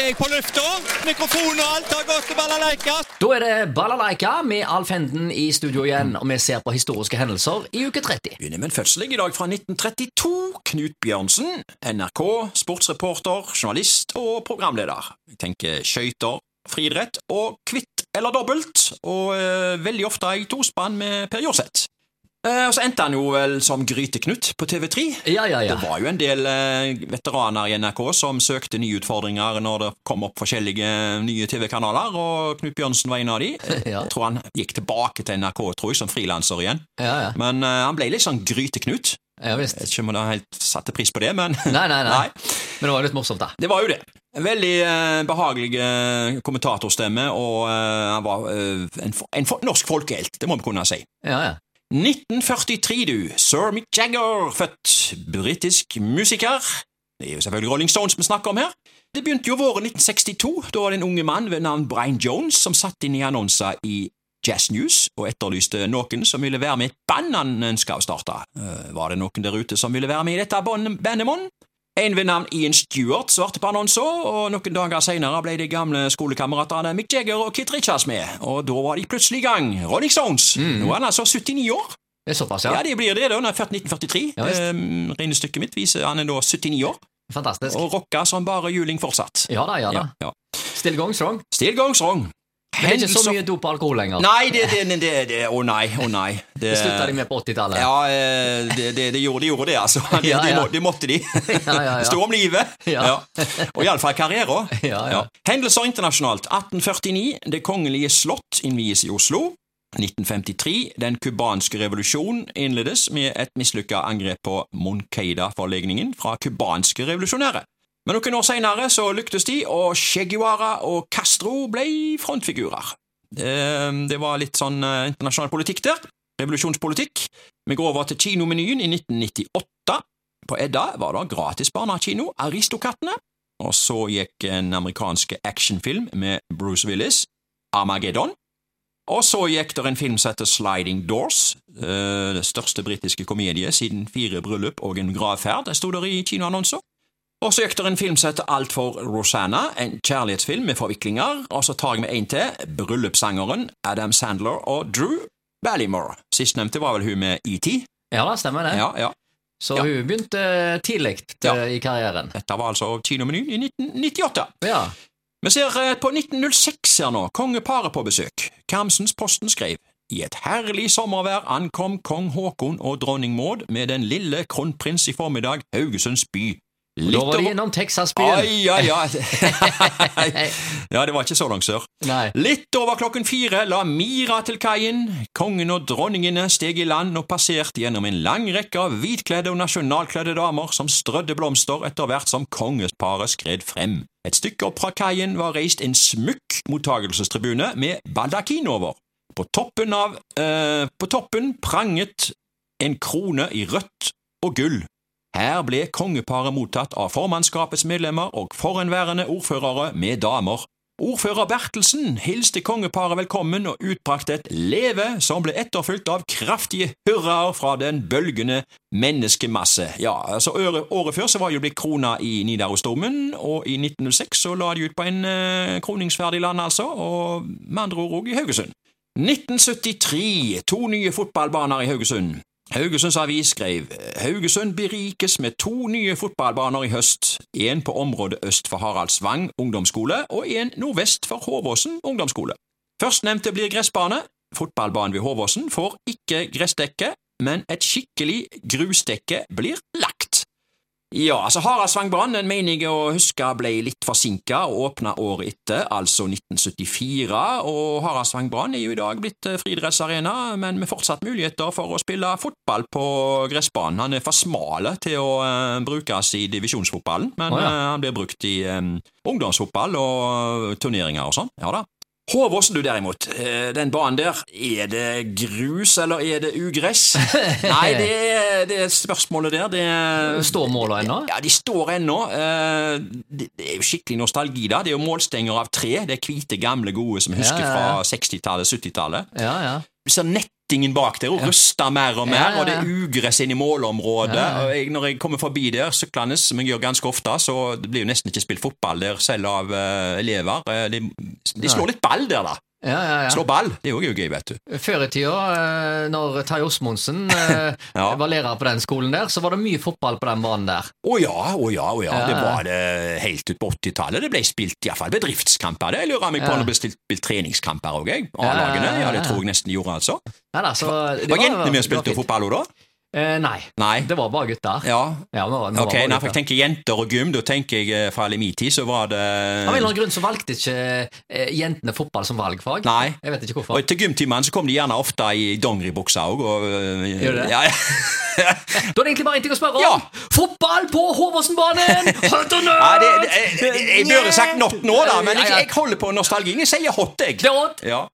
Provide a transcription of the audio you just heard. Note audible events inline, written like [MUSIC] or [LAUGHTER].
er jeg på lufta. Mikrofon og alt har gått til balalaika. Da er det Balalaika med Alf Henden i studio igjen, og vi ser på historiske hendelser i uke 30. Begynner med en fødsel i dag fra 1932. Knut Bjørnsen, NRK, sportsreporter, journalist og programleder. Jeg tenker skøyter, friidrett og kvitt eller dobbelt, og eh, veldig ofte i tospann med Per Jorseth. Eh, og så endte han jo vel som Gryteknut på TV3. Ja, ja, ja. Det var jo en del eh, veteraner i NRK som søkte nye utfordringer når det kom opp forskjellige nye TV-kanaler, og Knut Bjørnsen var en av de. [LAUGHS] Ja. Jeg tror han gikk tilbake til NRK tror jeg, som frilanser igjen, Ja, ja. men eh, han ble litt sånn Gryteknut. ja visst. Jeg vet ikke om han helt satte pris på det, men Nei, nei, nei. [LAUGHS] nei. Men det var litt morsomt, da. det var jo det. Veldig eh, behagelig eh, kommentatorstemme, og eh, han var en, en norsk folkehelt, det må vi kunne si. Ja, ja. 1943, du. Sir Mick Jagger, født britisk musiker. Det er jo selvfølgelig Rolling Stones vi snakker om her. Det begynte jo våren 1962. Da var det en unge mann ved navn Brian Jones som satt inn i annonser i Jazz News og etterlyste noen som ville være med i et band han ønska å starte. Eh, Var det noen der ute som ville være med i dette bandet, mon? En ved navn Ian Stewart svarte på annonser, og noen dager senere ble de gamle skolekameratene Mick Jagger og Kit Richards med, og da var de plutselig i gang. Rolling Stones. Nå er han altså 79 år. Det er såpass, Ja, ja. det blir det, da. Han er født 1943. Ja. Ehm, Regnestykket mitt viser han er da 79 år, Fantastisk. og rocka som bare juling fortsatt. Ja da, ja da. Ja, ja. Still going strong. Still going strong. Men det er ikke så mye dop og alkohol lenger. Nei, det, det, det, det, Å nei, å nei. Det, slutta de med på 80-tallet. Ja, eh, det, det, det gjorde, de gjorde det, altså. Det, [LAUGHS] Ja, de, ja. det måtte de. [LAUGHS] Ja, ja, ja. Sto om livet. [LAUGHS] Ja. Og iallfall karrieren. Ja, ja. Hendelser internasjonalt. 1849. Det kongelige slott innvies i Oslo. 1953. Den cubanske revolusjonen innledes med et mislykka angrep på Moncada-forlegningen fra cubanske revolusjonære. Men noen år senere så lyktes de, og Che Guevara og Castro ble frontfigurer. Det, var litt sånn eh, internasjonal politikk der. Revolusjonspolitikk. Vi går over til kinomenyen i 1998. På Edda var det gratis barnekino, Aristokattene. Og så gikk en amerikansk actionfilm med Bruce Willis, Armageddon. Og så gikk det en film som heter Sliding Doors, eh, det største britiske komedie siden Fire bryllup og en gravferd, sto der i kinoannonser. Og så gikk det en film som heter Alt for Rosanna, en kjærlighetsfilm med forviklinger, og så tar jeg med en til, bryllupssangeren Adam Sandler og Drew Ballymore. Sistnevnte var vel hun med ET? Ja da, stemmer det. Ja, ja. Så Ja. hun begynte tidlig Ja. i karrieren. Dette var altså kinomenyen i 1998. Ja. Vi ser eh, på 1906 her nå, kongeparet på besøk. Karmsens Posten skrev i et herlig sommervær ankom kong Haakon og dronning Maud med den lille kronprins i formiddag Haugesunds by. Da var de innom Texas-byen. Ai, ai, ai. [LAUGHS] ja, det var ikke så langt sør. Nei. Litt over klokken fire la Mira til kaien. Kongen og dronningene steg i land og passerte gjennom en lang rekke av hvitkledde og nasjonalkledde damer som strødde blomster etter hvert som kongesparet skred frem. Et stykke opp fra kaien var reist en smykk mottagelsestribune med baldakin over. På toppen av eh, På toppen pranget en krone i rødt og gull. Her ble kongeparet mottatt av formannskapets medlemmer og forhenværende ordførere med damer. Ordfører Bertelsen hilste kongeparet velkommen og utbrakte et leve som ble etterfulgt av kraftige hurraer fra den bølgende menneskemasse. Ja, altså Året, året før så var jo blitt krona i Nidarosdomen, og i 1906 så la de ut på en eh, kroningsferdig land, altså, og med andre ord òg i Haugesund. 1973, to nye fotballbaner i Haugesund. Haugesunds Avis skrev Haugesund berikes med to nye fotballbaner i høst, en på området øst for Haraldsvang ungdomsskole og en nordvest for Håvåsen ungdomsskole. Førstnevnte blir gressbane. Fotballbanen ved Håvåsen får ikke gressdekke, men et skikkelig grusdekke blir. Ja, altså Haraldsvangbrann den mener jeg å huske ble litt forsinka og åpna året etter, altså 1974, og Haraldsvangbrann er jo i dag blitt eh, friidrettsarena, men med fortsatt muligheter for å spille fotball på gressbanen. Han er for smale til å uh, brukes i divisjonsfotballen, men oh, ja. uh, han blir brukt i um, ungdomsfotball og turneringer og sånn. Ja da. Håvåsen, du derimot, eh, den banen der, er det grus eller er det ugress? [LAUGHS] Nei, det, er- det er spørsmålet der. Det er Står måla ennå? ja, de står ennå. Eh, Det er jo skikkelig nostalgi, da. Det er jo målstenger av tre. Det er hvite, gamle, gode som husker Ja, ja, ja. fra 60-tallet, 70-tallet. Ja, ja. Vi ser tettingen bak der og ruster mer og mer, Ja, ja, ja. og det er ugress inn i målområdet. Ja, ja. Jeg, når jeg kommer forbi der syklende, som jeg gjør ganske ofte, så det blir jo nesten ikke spilt fotball der selv av uh, elever. Eh, de, de slår litt ball der, da. Ja, ja, ja. Slå ball, det er jo gøy, vet du. Før i tida, eh, når Tai Osmondsen [LAUGHS] eh, var lærer på den skolen der, så var det mye fotball på den banen der. Å ja, å ja, å ja. Ja, Det var det helt ut på 80-tallet. Det ble spilt iallfall bedriftskamper. Det Jeg lurer meg på om det ble spilt treningskamper òg, jeg. A-lagene. ja, det tror jeg nesten de gjorde, altså. Ja, da, så det Var jentene vi spilte fotball òg, da? Eh, nei, Nei. det var bare gutter. Ja. Ja, var, Ok, når for jeg tenker jenter og gym, da tenker jeg eh, fra Limiti, så var det Av en eller annen grunn så valgte ikke eh, jentene fotball som valgfag. Nei. Jeg vet ikke hvorfor. Og til gymtimene så kom de gjerne ofte i dongeribuksa òg. Gjør det? Ja, ja. [LAUGHS] Da er det egentlig bare en ting å spørre om. Ja. Fotball på Håvåsenbanen! Ja, det, det, jeg, jeg burde sagt not nå, da, men jeg, jeg holder på nostalgien. Jeg sier hot, jeg. Det er hot. Ja.